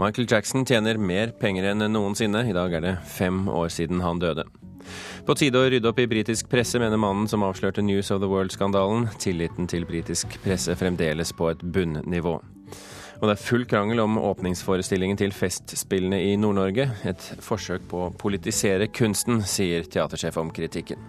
Michael Jackson tjener mer penger enn noensinne. I dag er det fem år siden han døde. På tide å rydde opp i britisk presse, mener mannen som avslørte News of the World-skandalen. Tilliten til britisk presse fremdeles på et bunnivå. Og det er full krangel om åpningsforestillingen til Festspillene i Nord-Norge. Et forsøk på å politisere kunsten, sier teatersjef om kritikken.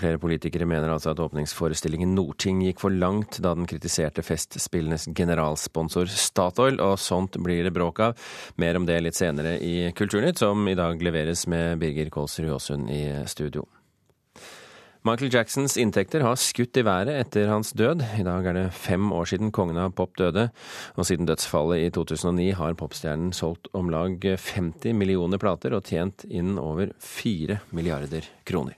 Flere politikere mener altså at åpningsforestillingen Nordting gikk for langt da den kritiserte Festspillenes generalsponsor Statoil, og sånt blir det bråk av. Mer om det litt senere i Kulturnytt, som i dag leveres med Birger Kålsrud Aasund i studio. Michael Jacksons inntekter har skutt i været etter hans død. I dag er det fem år siden kongen av pop døde, og siden dødsfallet i 2009 har popstjernen solgt om lag 50 millioner plater og tjent inn over 4 milliarder kroner.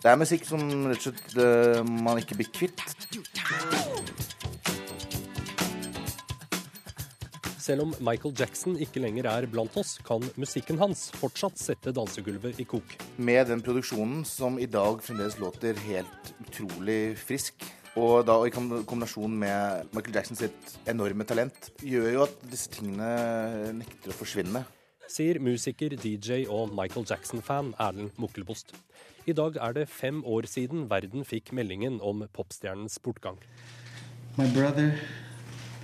Det er musikk som rett og slett uh, man ikke blir kvitt. Selv om Michael Jackson ikke lenger er blant oss, kan musikken hans fortsatt sette dansegulvet i kok. Med den produksjonen som i dag fremdeles låter helt utrolig frisk, og da i kombinasjon med Michael Jackson sitt enorme talent, gjør jo at disse tingene nekter å forsvinne. Sier musiker, DJ og Michael Jackson-fan Erlend Mukkelbost. I dag er det fem år siden verden fikk meldingen om popstjernens bortgang. My brother,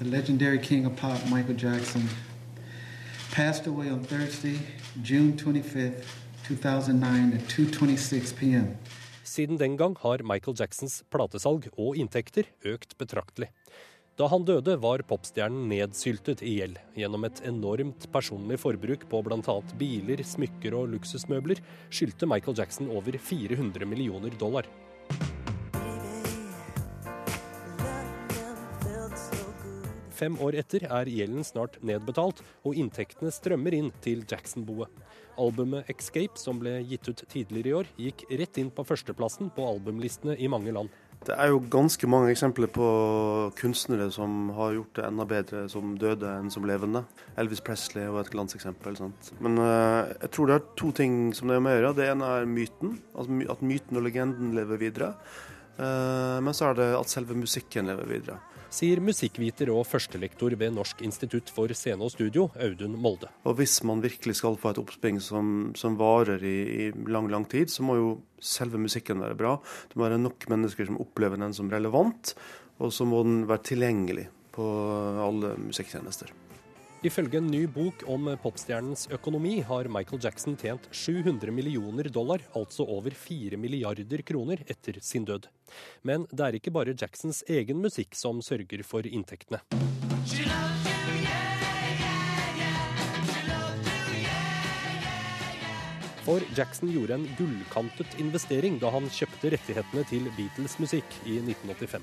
the legendary king of pop, Michael Jackson, passed away on Thursday, June 25th, 2009 at 2.26 p.m. Siden den gang har Michael Jacksons platesalg og inntekter økt betraktelig. Da han døde, var popstjernen nedsyltet i gjeld. Gjennom et enormt personlig forbruk på bl.a. biler, smykker og luksusmøbler skyldte Michael Jackson over 400 millioner dollar. Fem år etter er gjelden snart nedbetalt, og inntektene strømmer inn til Jackson-boet. Albumet 'Escape', som ble gitt ut tidligere i år, gikk rett inn på førsteplassen på albumlistene i mange land. Det er jo ganske mange eksempler på kunstnere som har gjort det enda bedre som døde enn som levende. Elvis Presley var et glanseksempel. Sant? Men uh, jeg tror det er to ting som det er med å gjøre. Det ene er myten, altså at myten og legenden lever videre. Uh, men så er det at selve musikken lever videre sier musikkviter og førstelektor ved Norsk institutt for scene og studio, Audun Molde. Og Hvis man virkelig skal få et oppspring som, som varer i, i, lang, lang tid, så må jo selve musikken være bra. Det må være nok mennesker som opplever den som relevant, og så må den være tilgjengelig på alle musikktjenester. Ifølge en ny bok om popstjernens økonomi har Michael Jackson tjent 700 millioner dollar, altså over 4 milliarder kroner, etter sin død. Men det er ikke bare Jacksons egen musikk som sørger for inntektene. For Jackson gjorde en gullkantet investering da han kjøpte rettighetene til Beatles-musikk i 1985.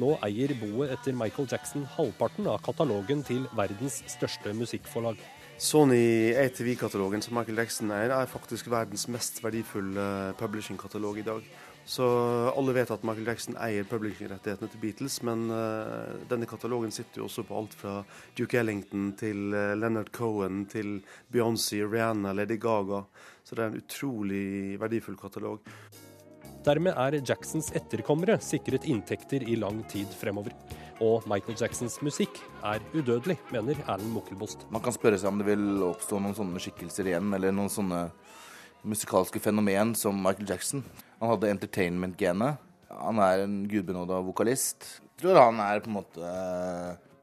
Nå eier boet etter Michael Jackson halvparten av katalogen til verdens største musikkforlag. Sony ATV-katalogen som Michael Jackson eier, er faktisk verdens mest verdifulle publishing-katalog i dag. Så alle vet at Michael Jackson eier publishing-rettighetene til Beatles, men uh, denne katalogen sitter jo også på alt fra Duke Ellington til uh, Leonard Cohen til Beyoncé, Rihanna, Lady Gaga. Så det er en utrolig verdifull katalog. Dermed er Jacksons etterkommere sikret inntekter i lang tid fremover. Og Michael Jacksons musikk er udødelig, mener Erlend Mukkelbost. Man kan spørre seg om det vil oppstå noen sånne skikkelser igjen, eller noen sånne musikalske fenomen som Michael Jackson. Han hadde entertainment-genet. Han er en gudbenåda vokalist. Jeg tror han er på en måte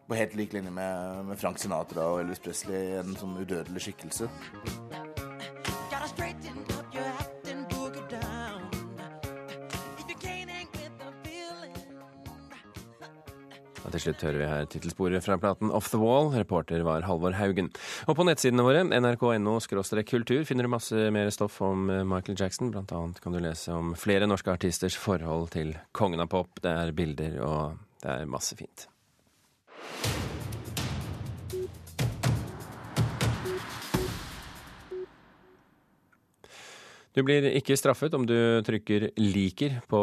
på helt lik linje med, med Frank Sinatra og Elvis Presley, en sånn udødelig skikkelse. Til slutt hører vi her tittelsporet fra platen Off the Wall. Reporter var Halvor Haugen. Og på nettsidene våre, nrk.no kultur, finner du masse mer stoff om eh, Michael Jackson. Blant annet kan du lese om flere norske artisters forhold til kongen av pop. Det er bilder, og det er masse fint. Du blir ikke straffet om du trykker 'liker' på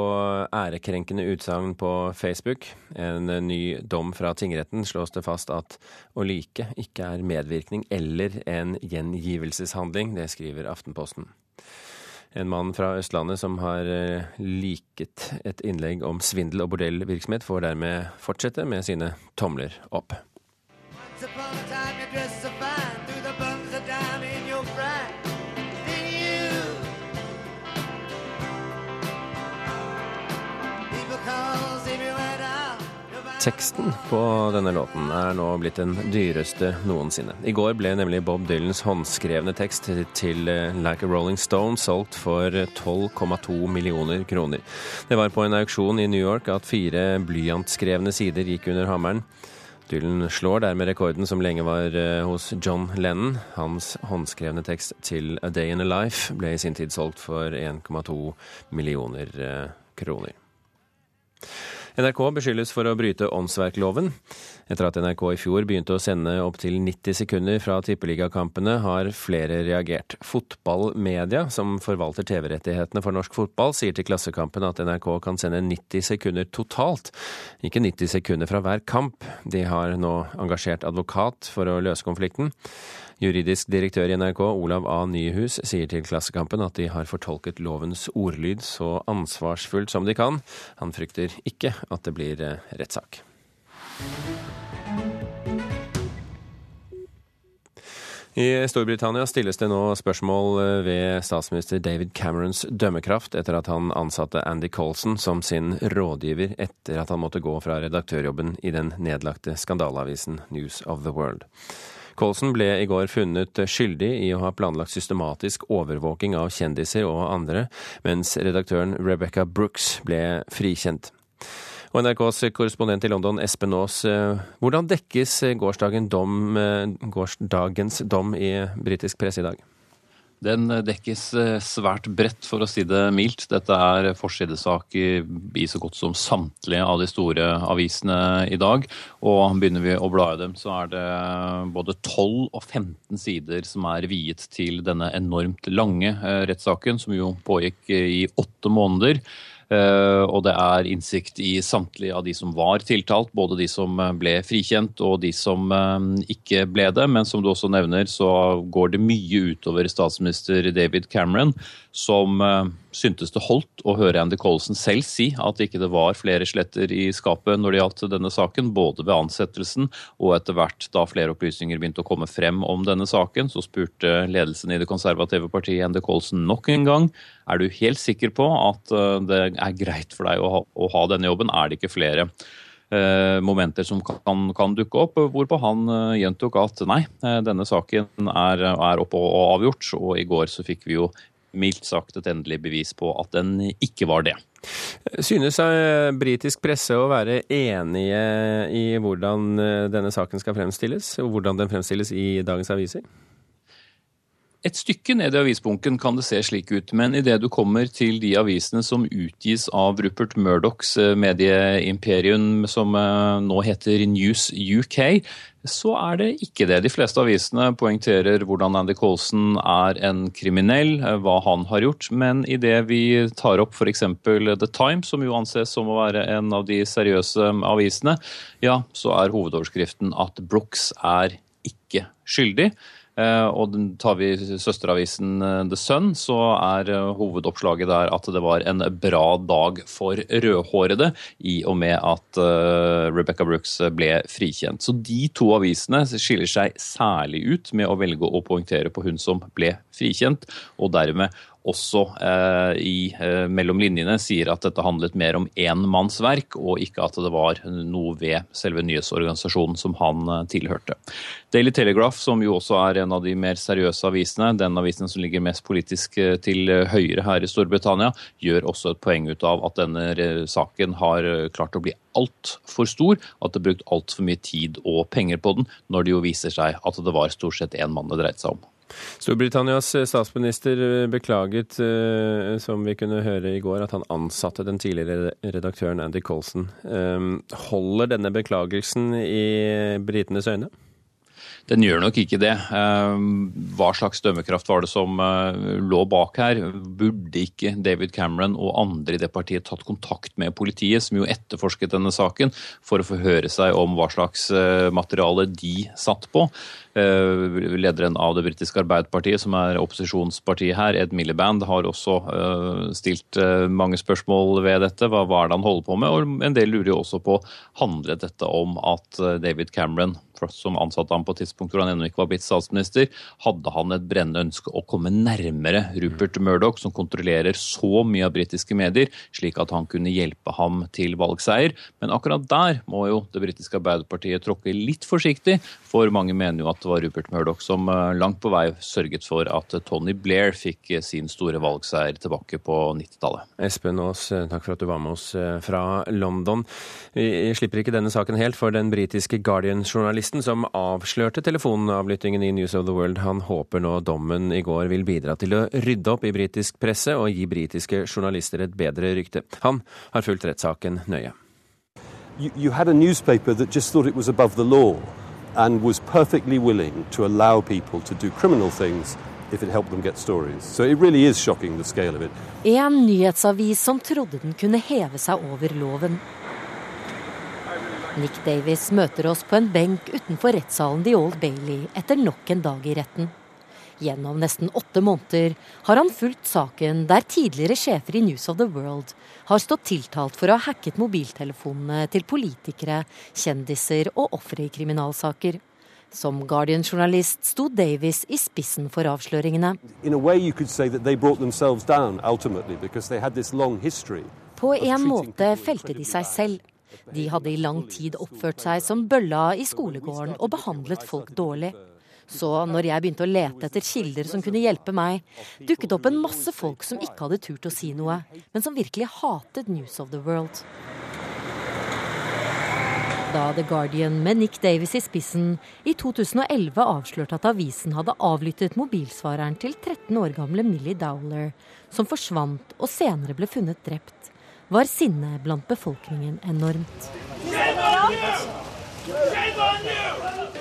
ærekrenkende utsagn på Facebook. En ny dom fra tingretten slås det fast at å like ikke er medvirkning eller en gjengivelseshandling. Det skriver Aftenposten. En mann fra Østlandet som har eh, liket et innlegg om svindel og bordellvirksomhet, får dermed fortsette med sine tomler opp. Once upon a time Teksten på denne låten er nå blitt den dyreste noensinne. I går ble nemlig Bob Dylans håndskrevne tekst til eh, Like a Rolling Stone solgt for 12,2 millioner kroner. Det var på en auksjon i New York at fire blyantskrevne sider gikk under hammeren. Dylan slår dermed rekorden som lenge var eh, hos John Lennon. Hans håndskrevne tekst til A Day in a Life ble i sin tid solgt for 1,2 millioner eh, kroner. NRK beskyldes for å bryte åndsverkloven. Etter at NRK i fjor begynte å sende opptil 90 sekunder fra tippeligakampene, har flere reagert. Fotballmedia, som forvalter TV-rettighetene for norsk fotball, sier til Klassekampen at NRK kan sende 90 sekunder totalt, ikke 90 sekunder fra hver kamp. De har nå engasjert advokat for å løse konflikten. Juridisk direktør i NRK, Olav A. Nyhus, sier til Klassekampen at de har fortolket lovens ordlyd så ansvarsfullt som de kan. Han frykter ikke at det blir eh, rettssak. I Storbritannia stilles det nå spørsmål eh, ved statsminister David Camerons dømmekraft etter at han ansatte Andy Colson som sin rådgiver etter at han måtte gå fra redaktørjobben i den nedlagte skandaleavisen News of the World. Colson ble i går funnet skyldig i å ha planlagt systematisk overvåking av kjendiser og andre, mens redaktøren Rebecca Brooks ble frikjent. Og NRKs korrespondent i London, Espen Aas, eh, hvordan dekkes dom, eh, dom i britisk presse i dag? Den dekkes eh, svært bredt, for å si det mildt. Dette er forsidesak i så godt som samtlige av de store avisene i dag. Og begynner vi å bla i dem, så er det både 12 og 15 sider som er viet til denne enormt lange eh, rettssaken, som jo pågikk i åtte måneder. Eh, og det er innsikt i samtlige av de som var tiltalt, både de som eh, ble frikjent og de som eh, ikke ble det. Men som du også nevner, så går det mye utover statsminister David Cameron, som syntes det holdt å høre Andy Colson selv si at ikke det var flere sletter i skapet når det gjaldt denne saken, både ved ansettelsen og etter hvert da flere opplysninger begynte å komme frem om denne saken, så spurte ledelsen i det konservative partiet Andy Colson nok en gang er du helt sikker på at eh, det er greit for deg å ha, å ha denne jobben? Er det ikke flere eh, momenter som kan, kan, dukke opp? Hvorpå han eh, gjentok at nei, denne saken er, er oppe og avgjort. Og i går så fikk vi jo mildt sagt et endelig bevis på at den ikke var det. Synes eh, britisk presse å være enige i hvordan denne saken skal fremstilles, og hvordan den fremstilles i dagens aviser? Et stykke ned i avisbunken kan det se slik ut, men idet du kommer til de avisene som utgis av Rupert Murdochs eh, medieimperium, som eh, nå heter News UK, så er det ikke det. De fleste avisene poengterer hvordan Andy Colson er en kriminell, eh, hva han har gjort. Men idet vi tar opp f.eks. The Times, som jo anses som å være en av de seriøse avisene, ja, så er hovedoverskriften at Brooks er ikke skyldig. Eh, og tar vi søsteravisen eh, The Sun, så er eh, hovedoppslaget der at det var en bra dag for rødhårede, i og med at Rebecca Brooks ble frikjent. Så de to avisene skiller seg særlig ut med å velge å poengtere på hun som ble frikjent, og dermed også eh, i eh, mellom linjene sier at dette handlet mer om enmannsverk, og ikke at det var noe ved selve nyhetsorganisasjonen som han eh, tilhørte. Daily Telegraph, som jo også er en av de mer seriøse avisene, den avisen som ligger mest politisk eh, til høyre her i Storbritannia, gjør også et poeng ut av at denne saken har eh, klart å bli altfor stor, at det er brukt altfor mye tid og penger på den, når det jo viser seg at det var stort sett én mann det dreide seg om. Storbritannias eh, statsminister eh, beklaget, eh, som vi kunne høre i går, at han ansatte den tidligere redaktøren Andy Colson. Holder denne beklagelsen i britenes øyne? Den gjør nok ikke det. Hva slags dømmekraft var det som lå bak her? Burde ikke David Cameron og andre i det partiet tatt kontakt med politiet, som jo etterforsket denne saken, for å få høre seg om hva slags materiale de satt på? Lederen av det britiske Arbeiderpartiet, som er opposisjonspartiet her, Ed Miliband, har også stilt mange spørsmål ved dette. Hva, hva er det han holder på med? Og en del lurer jo også på handlet dette om at David Cameron som ansatte ham på et tidspunkt hvor han ennå ikke var blitt statsminister, hadde han et brennende ønske å komme nærmere Rupert Murdoch, som kontrollerer så mye av britiske medier, slik at han kunne hjelpe ham til valgseier. Men akkurat der må jo det britiske Arbeiderpartiet tråkke litt forsiktig, for mange mener jo at det var Rupert Murdoch som eh, langt på vei sørget for at Tony Blair fikk eh, sin store valgseier tilbake på 90-tallet. Espen Aas, eh, takk for at du var med oss fra London. Vi slipper ikke denne saken helt, for den britiske Guardian-journalisten som avslørte telefonavlyttingen i News of the World, han håper nå dommen i går vil bidra til å rydde opp i britisk presse og gi britiske journalister et bedre rykte. Han har fulgt rettssaken nøye. You, you had a newspaper that just thought it was above the law and was perfectly willing to allow people to do criminal things if it helped them get stories. So it really is shocking the scale of it. En nyhetsavis som trodde den kunne heve seg over loven. Nick Davis møter oss på en benk utenfor rettssalen The Old Bailey etter nok en dag i retten. Gjennom nesten åtte måneder har han fulgt saken der tidligere sjefer i News of the World har stått tiltalt for å ha hacket mobiltelefonene til politikere, kjendiser og ofre i kriminalsaker. Som Guardian-journalist sto Davis i spissen for avsløringene. På en måte felte de seg selv. De hadde i lang tid oppført seg som bølla i skolegården og behandlet folk dårlig. Så når jeg begynte å lete etter kilder som kunne hjelpe meg, dukket opp en masse folk som ikke hadde turt å si noe, men som virkelig hatet News of the World. Da The Guardian med Nick Davis i spissen i 2011 avslørte at avisen hadde avlyttet mobilsvareren til 13 år gamle Millie Dowler, som forsvant og senere ble funnet drept, var sinnet blant befolkningen enormt. Shame on you! Shame on you!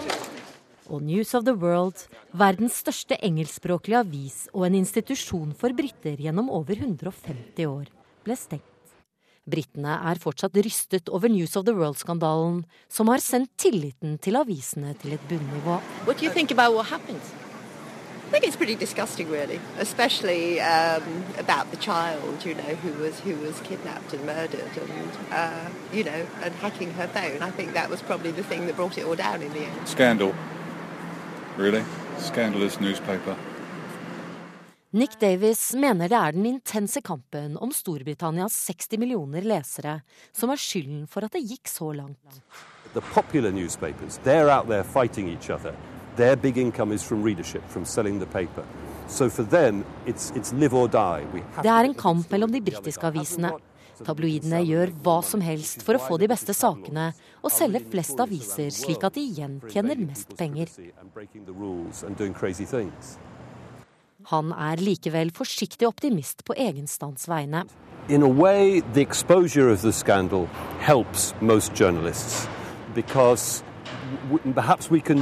Og News of the World, verdens største engelskspråklige avis og en institusjon for briter gjennom over 150 år, ble stengt. Britene er fortsatt rystet over News of the World-skandalen, som har sendt tilliten til avisene til et bunnivå. I think it's pretty disgusting, really, especially um, about the child, you know, who was who was kidnapped and murdered, and uh, you know, and hacking her phone. I think that was probably the thing that brought it all down in the end. Scandal. Really? Scandalous newspaper. Nick Davis mener det er den intense kampen om Storbritannias 60 millioner lesere som er skylden for at det gikk så langt. The popular newspapers, they're out there fighting each other. Their big income is from readership, from selling the paper. So for them, it's, it's live or die. Det er en kamp mellom de britiske avisene. Tabloidene gjør hva som helst for å få de beste sakene og selge flest aviser, slik at de igjen tjener mest penger. Han er likevel forsiktig optimist på egen stands vegne. In a way, the exposure of the scandal helps most journalists because perhaps we can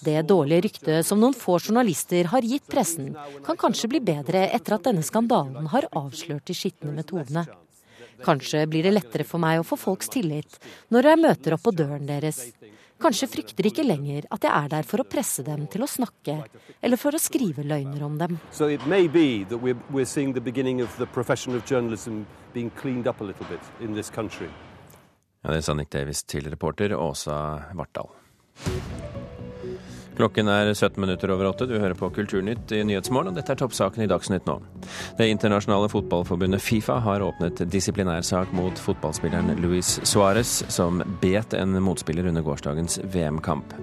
det dårlige ryktet som noen få journalister har gitt pressen, kan kanskje bli bedre etter at denne skandalen har avslørt de skitne metodene. Kanskje blir det lettere for meg å få folks tillit når jeg møter opp på døren deres. Kanskje frykter de ikke lenger at jeg er der for å presse dem til å snakke, eller for å skrive løgner om dem. So it may be that we're, we're Ja, Det sa Nick Davis til reporter Åsa Vartdal. Klokken er 17 minutter over åtte. Du hører på Kulturnytt i Nyhetsmorgen, og dette er toppsaken i Dagsnytt nå. Det internasjonale fotballforbundet Fifa har åpnet disiplinærsak mot fotballspilleren Luis Suárez, som bet en motspiller under gårsdagens VM-kamp.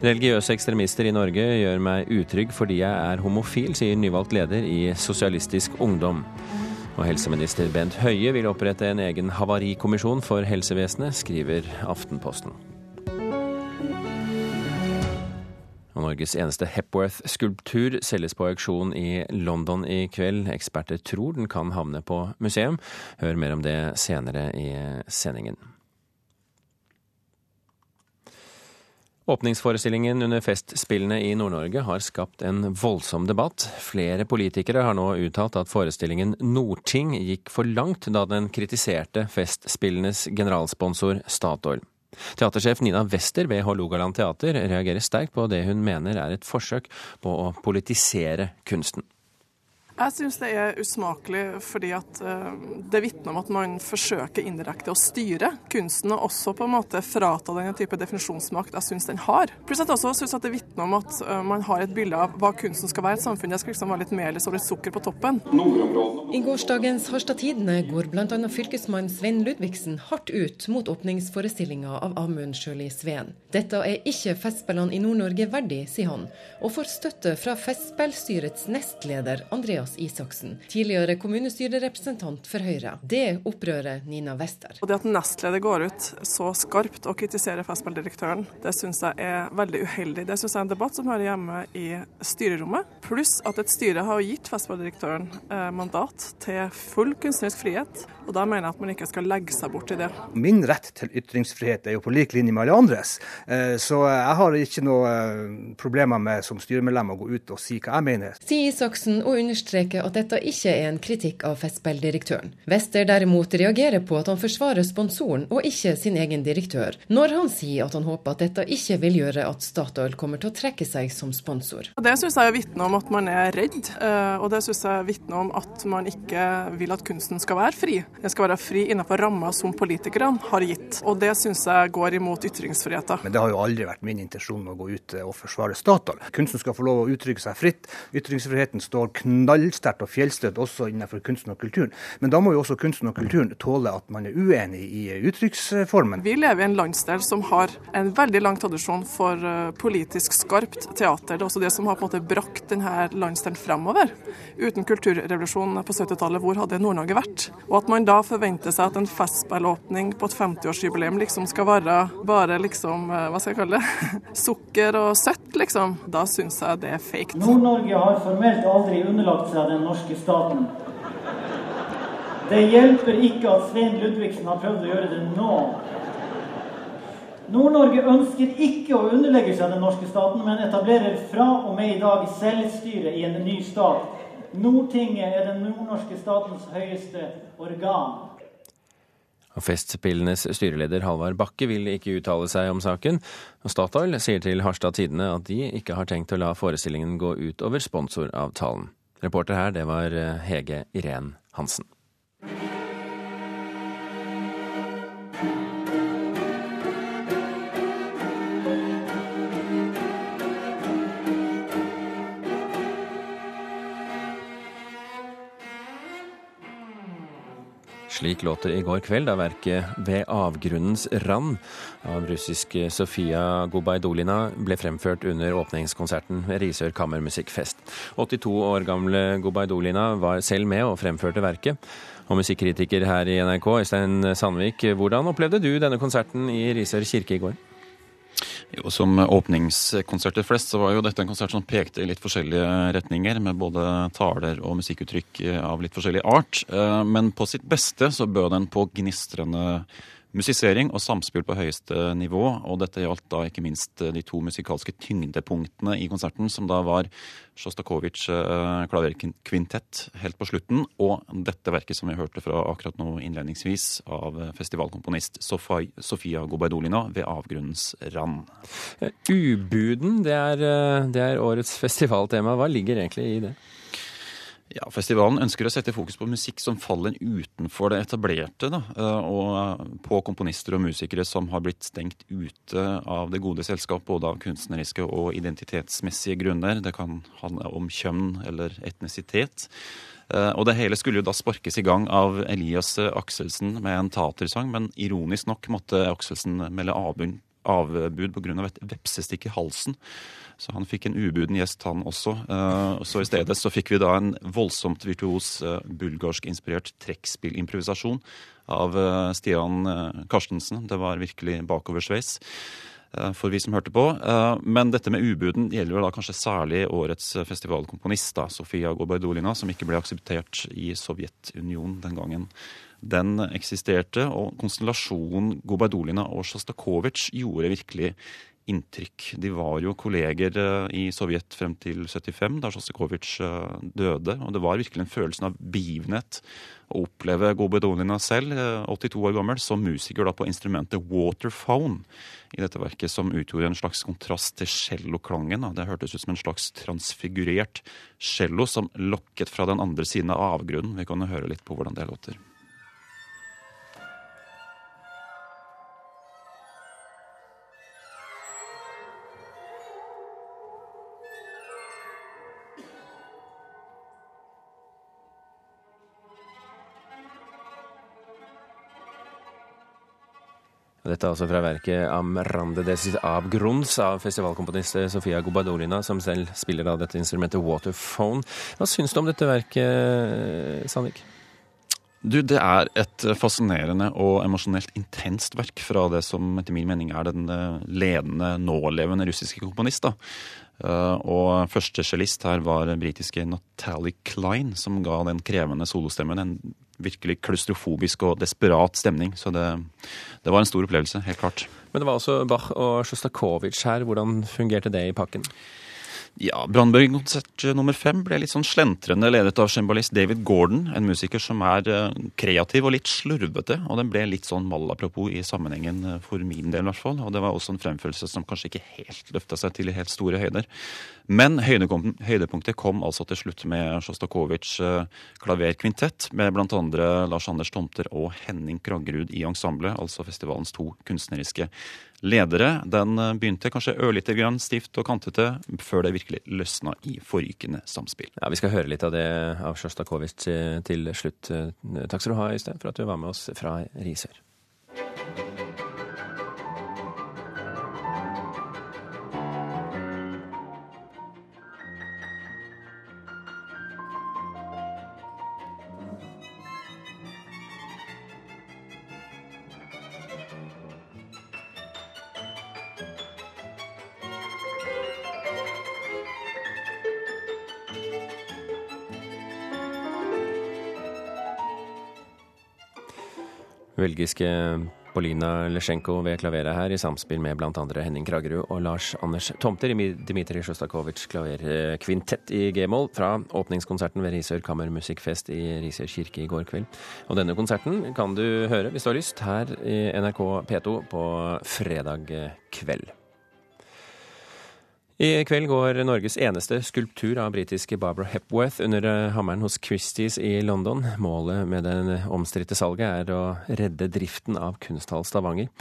Religiøse ekstremister i Norge gjør meg utrygg fordi jeg er homofil, sier nyvalgt leder i Sosialistisk Ungdom. Og helseminister Bent Høie vil opprette en egen havarikommisjon for helsevesenet, skriver Aftenposten. Og Norges eneste Hepworth-skulptur selges på auksjon i London i kveld. Eksperter tror den kan havne på museum. Hør mer om det senere i sendingen. Åpningsforestillingen under Festspillene i Nord-Norge har skapt en voldsom debatt. Flere politikere har nå uttalt at forestillingen Nordting gikk for langt da den kritiserte Festspillenes generalsponsor Statoil. Teatersjef Nina Wester ved Hålogaland teater reagerer sterkt på det hun mener er et forsøk på å politisere kunsten. Jeg syns det er usmakelig fordi at uh, det vitner om at man forsøker indirekte å styre kunsten, og også på en måte frata den en type definisjonsmakt jeg syns den har. Pluss at jeg også syns det vitner om at uh, man har et bilde av hva kunsten skal være i et samfunn. Det skal liksom være litt melis og litt sukker på toppen. I gårsdagens Harstad Tidende går bl.a. fylkesmann Svein Ludvigsen hardt ut mot åpningsforestillinga av Amund Sjøli Sveen. Dette er ikke Festspillene i Nord-Norge verdig, sier han, og får støtte fra Festspillstyrets nestleder Andreas Jonas Isaksen, tidligere kommunestyrerepresentant for Høyre. Det opprører Nina Wester. Og Det at nestleder går ut så skarpt og kritiserer festspilldirektøren, det syns jeg er veldig uheldig. Det syns jeg er en debatt som hører hjemme i styrerommet. Pluss at et styre har gitt festspilldirektøren eh, mandat til full kunstnerisk frihet. Og da mener jeg at man ikke skal legge seg bort i det. Min rett til ytringsfrihet er jo på lik linje med alle andres. Eh, så jeg har ikke noe eh, problemer med som styremedlem å gå ut og si hva jeg mener. Sier Isaksen og understreker at dette ikke er en kritikk av festspilldirektøren. Wester derimot reagerer på at han forsvarer sponsoren og ikke sin egen direktør, når han sier at han håper at dette ikke vil gjøre at Statoil kommer til å trekke seg som sponsor. Det syns jeg vitner om at man er redd, eh, og det syns jeg vitner om at man ikke vil at kunsten skal være fri. Den skal være fri innenfor ramma som politikerne har gitt, og det syns jeg går imot ytringsfriheten. Men det har jo aldri vært min intensjon å gå ut og forsvare Statoil. Kunsten skal få lov å uttrykke seg fritt. Ytringsfriheten står knallsterkt og fjellstøtt også innenfor kunsten og kulturen. Men da må jo også kunsten og kulturen tåle at man er uenig i uttrykksformen. Vi lever i en landsdel som har en veldig lang tradisjon for eh, politisk skarpt teater. Det er også det som har på en måte brakt denne landsdelen fremover. Uten kulturrevolusjonen på 70-tallet, hvor hadde Nord-Norge vært? Og at man da forventer seg at en festspillåpning på et 50-årsjubileum liksom skal være bare liksom, eh, hva skal jeg kalle det, sukker og søtt, liksom. Da syns jeg det er fake. Nord-Norge har formelt aldri underlagt seg den norske staten. Det hjelper ikke at Svein Ludvigsen har prøvd å gjøre det nå. Nord-Norge ønsker ikke å underlegge seg den norske staten, men etablerer fra og med i dag selvstyre i en ny stat. Nordtinget er den nordnorske statens høyeste organ. Festspillenes styreleder Halvard Bakke vil ikke uttale seg om saken. og Statoil sier til Harstad Tidende at de ikke har tenkt å la forestillingen gå ut over sponsoravtalen. Reporter her, det var eh, Hege Irén Hansen. Slik låt det i går kveld da verket 'Ved avgrunnens rand' av russiske Sofia Gubaidolina ble fremført under åpningskonserten ved Risør kammermusikkfest. 82 år gamle Gubaidolina var selv med og fremførte verket. Og musikkritiker her i NRK, Øystein Sandvik, hvordan opplevde du denne konserten i Risør kirke i går? Jo, Som åpningskonserter flest, så var jo dette en konsert som pekte i litt forskjellige retninger, med både taler og musikkuttrykk av litt forskjellig art. Eh, men på sitt beste så bød den på gnistrende musisering og samspill på høyeste nivå. Og dette gjaldt da ikke minst de to musikalske tyngdepunktene i konserten, som da var Sjostakovitsj eh, klaverkvintett helt på slutten, og dette verket som vi hørte fra akkurat nå innledningsvis, av festivalkomponist Sofia Gobaidolina ved avgrunnens rand. Eh, ubuden, det er, eh, det er årets festivaltema. Hva ligger egentlig i det? Ja, Festivalen ønsker å sette fokus på musikk som faller utenfor det etablerte. Da, eh, og på komponister og musikere som har blitt stengt ute av det gode selskap, både av kunstneriske og identitetsmessige grunner. Det kan handle om kjønn eller etnisitet. Eh, og det hele skulle jo da sparkes i gang av Elias Akselsen med en tatersang, men ironisk nok måtte Akselsen melde avbud pga. Av et vepsestikk i halsen. Så han fikk en ubuden gjest, han også. Eh, så i stedet så fikk vi da en voldsomt virtuos eh, bulgarsk-inspirert trekkspillimprovisasjon av eh, Stian Karstensen. Det var virkelig bakoversveis for vi som hørte på. Men dette med ubuden gjelder jo da kanskje særlig årets festivalkomponist, da, Sofia Gobaidolina, som ikke ble akseptert i Sovjetunionen den gangen. Den eksisterte, og konstellasjonen Gobaidolina og Sjostakovitsj gjorde virkelig inntrykk. De var jo kolleger eh, i Sovjet frem til 75, da Sjostakovitsj eh, døde. Og det var virkelig en følelse av begivenhet å oppleve Gobedonina selv, 82 år gammel, som musiker da på instrumentet waterphone i dette verket, som utgjorde en slags kontrast til celloklangen. Det hørtes ut som en slags transfigurert cello som lokket fra den andre siden av avgrunnen. Vi kan høre litt på hvordan det låter. Dette er altså fra verket Amrande des Abgrunds av festivalkomponist Sofia Gobadolina, som selv spiller da dette instrumentet waterphone. Hva syns du om dette verket, Sandvik? Du, Det er et fascinerende og emosjonelt intenst verk fra det som etter min mening er den ledende, nålevende russiske komponist. da. Eh, og første cellist her var britiske Natalie Klein, som ga den krevende solostemmen en virkelig klaustrofobisk og desperat stemning. Så det, det var en stor opplevelse, helt klart. Men det var også Bach og Sjostakovitsj her. Hvordan fungerte det i pakken? Ja, Brannberg-konsert nummer fem ble litt sånn slentrende ledet av cembalist David Gordon, en musiker som er eh, kreativ og litt slurvete. Og den ble litt sånn malapropos i sammenhengen eh, for min del, i hvert fall. Og det var også en fremførelse som kanskje ikke helt løfta seg til helt store høyder. Men høydepunktet kom altså til slutt med Sjostakovitsj eh, klaverkvintett, med bl.a. Lars Anders Tomter og Henning Kraggerud i ensemblet, altså festivalens to kunstneriske ledere. Den eh, begynte kanskje ørlite grann stivt og kantete, før det virkelig løsna i forrykende samspill. Ja, Vi skal høre litt av det av Sjostakovitsj eh, til slutt. Eh, takk skal du ha, Øystein, for at du var med oss fra Risør. Belgiske Polina Lesjenko ved klaveret her, i samspill med bl.a. Henning Kragerud og Lars Anders Tomter i Dmitrij Sjostakovitsjs klaverkvintett i G-moll fra åpningskonserten ved Risør kammermusikkfest i Risør kirke i går kveld. Og denne konserten kan du høre, hvis du har lyst, her i NRK P2 på fredag kveld. I kveld går Norges eneste skulptur av britiske Barbara Hepworth under eh, hammeren hos Christies i London. Målet med det omstridte salget er å redde driften av Kunsthall Stavanger.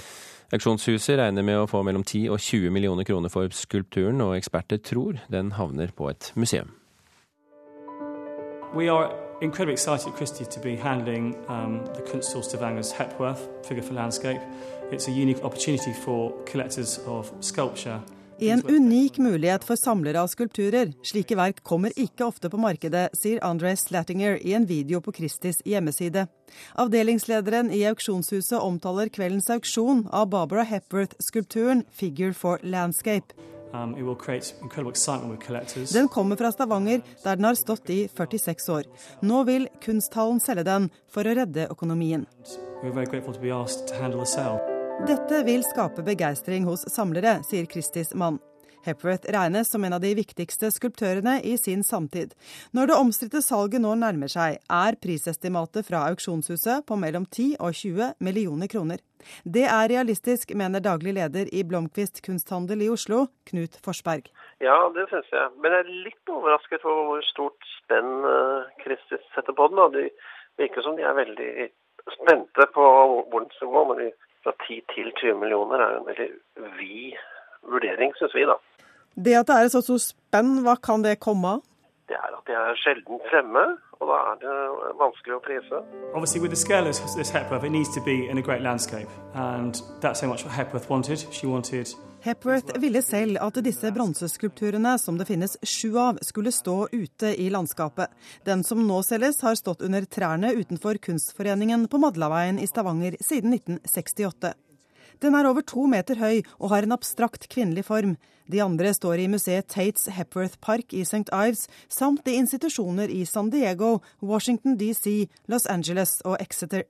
Auksjonshuset regner med å få mellom 10 og 20 millioner kroner for skulpturen, og eksperter tror den havner på et museum. We are incredibly excited at Christie to be handling um, the Kunsthall Stavanger's Hepworth figure for landscape. It's a unique opportunity for collectors of sculpture en unik mulighet for samlere av skulpturer. Slike verk kommer ikke ofte på markedet, sier André Slattinger i en video på Christies hjemmeside. Avdelingslederen i auksjonshuset omtaler kveldens auksjon av Barbara Hepworth-skulpturen 'Figure for Landscape'. Um, den kommer fra Stavanger, der den har stått i 46 år. Nå vil kunsthallen selge den for å redde økonomien. We're very grateful to be asked to handle sale. Dette vil skape begeistring hos samlere, sier Christies mann. Hepworth regnes som en av de viktigste skulptørene i sin samtid. Når det omstridte salget nå nærmer seg, er prisestimatet fra auksjonshuset på mellom 10 og 20 millioner kroner. Det er realistisk, mener daglig leder i Blomkvist kunsthandel i Oslo, Knut Forsberg. Ja, det syns jeg. Men jeg er litt overrasket over hvor stort spenn Christie eh, setter på den. Det virker som de er veldig spente på hvor den skal gå. men de fra 10 til 20 millioner er en veldig vid vurdering, syns vi, da. Det at det er et så stort spenn, hva kan det komme av? Det er at de er sjelden fremme, og da er det vanskelig å prise. Obviously, with the scale of this Hepworth, it needs to be in a great landscape, and that's so much what Hepworth wanted. She wanted Hepworth ville selv at disse bronseskulpturene, som det finnes sju av, skulle stå ute i landskapet. Den som nå selges, har stått under trærne utenfor Kunstforeningen på Madlaveien i Stavanger siden 1968. Den er over to meter høy og har en abstrakt kvinnelig form. De andre står i museet Tates Hepworth Park i St. Ives, samt i institusjoner i San Diego, Washington DC, Los Angeles og Exeter.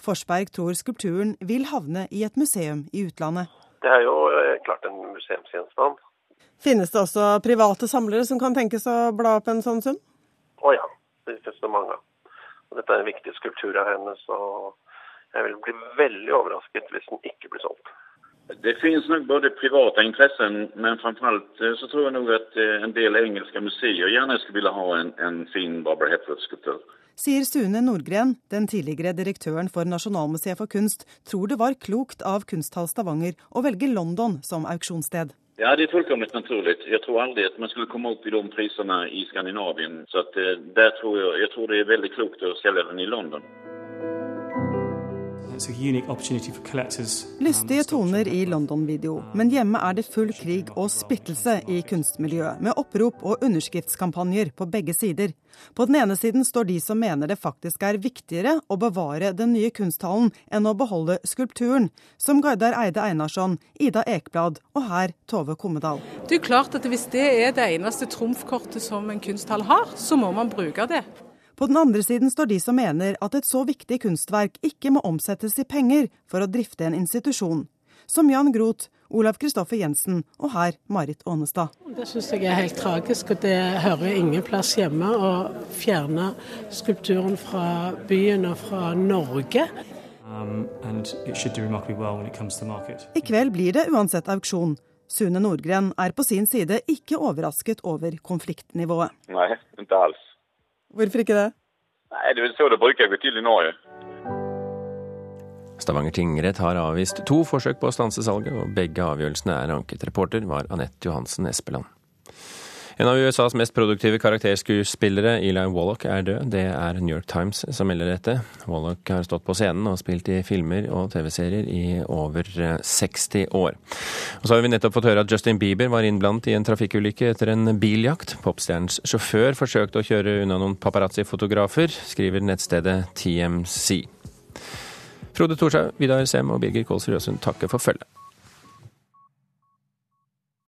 Forsberg tror skulpturen vil havne i et museum i utlandet. Det er jo eh, klart en museumsgjenstand. Finnes det også private samlere som kan tenkes å bla opp en sånn sum? Å ja, det finnes det mange av. Dette er en viktig skulptur av hennes. så jeg vil bli veldig overrasket hvis den ikke blir solgt. Det finnes nok både private interesser, men framfor alt eh, så tror jeg nok at eh, en del engelske museer gjerne skulle ville ha en, en fin Barbara Hepworth-skulptur. Sier Sune Nordgren, den tidligere direktøren for Nasjonalmuseet for kunst, tror det var klokt av Kunsthall Stavanger å velge London som auksjonssted. Ja, det er fullkomlig naturlig. Jeg tror aldri at man skulle komme opp i de prisene i Skandinavien. Så at, eh, der tror jeg, jeg tror det er veldig klokt å selge den i London. Lystige toner i London-video, men hjemme er det full krig og splittelse i kunstmiljøet, med opprop og underskriftskampanjer på begge sider. På den ene siden står de som mener det faktisk er viktigere å bevare den nye kunsthallen enn å beholde skulpturen, som Gardar Eide Einarsson, Ida Ekblad og her Tove Kommedal. Det er klart at Hvis det er det eneste trumfkortet som en kunsthall har, så må man bruke det. På den andre siden står de som mener at et så viktig kunstverk ikke må omsettes i penger for å drifte en institusjon. Som Jan Groth, Olav Kristoffer Jensen og her Marit Ånestad. Det syns jeg er helt tragisk, og det hører ingen plass hjemme å fjerne skulpturen fra byen og fra Norge. Um, well I kveld blir det uansett auksjon. Sune Nordgren er på sin side ikke overrasket over konfliktnivået. Nei, ikke alls. Hvorfor ikke det? Nei, Det er så det bruker jeg til i Norge. Stavanger tingrett har avvist to forsøk på å stanse salget, og begge avgjørelsene er anket. Reporter var Anette Johansen Espeland. En av USAs mest produktive karakterskuespillere, Eli Wallach, er død. Det er New York Times som melder dette. Wallach har stått på scenen og spilt i filmer og TV-serier i over 60 eh, år. Og så har vi nettopp fått høre at Justin Bieber var innblandet i en trafikkulykke etter en biljakt. Popstjernens sjåfør forsøkte å kjøre unna noen paparazzi-fotografer, skriver nettstedet TMC. Frode Thorshaug, Vidar Sem og Birger Kålsrud Røsund takker for følget.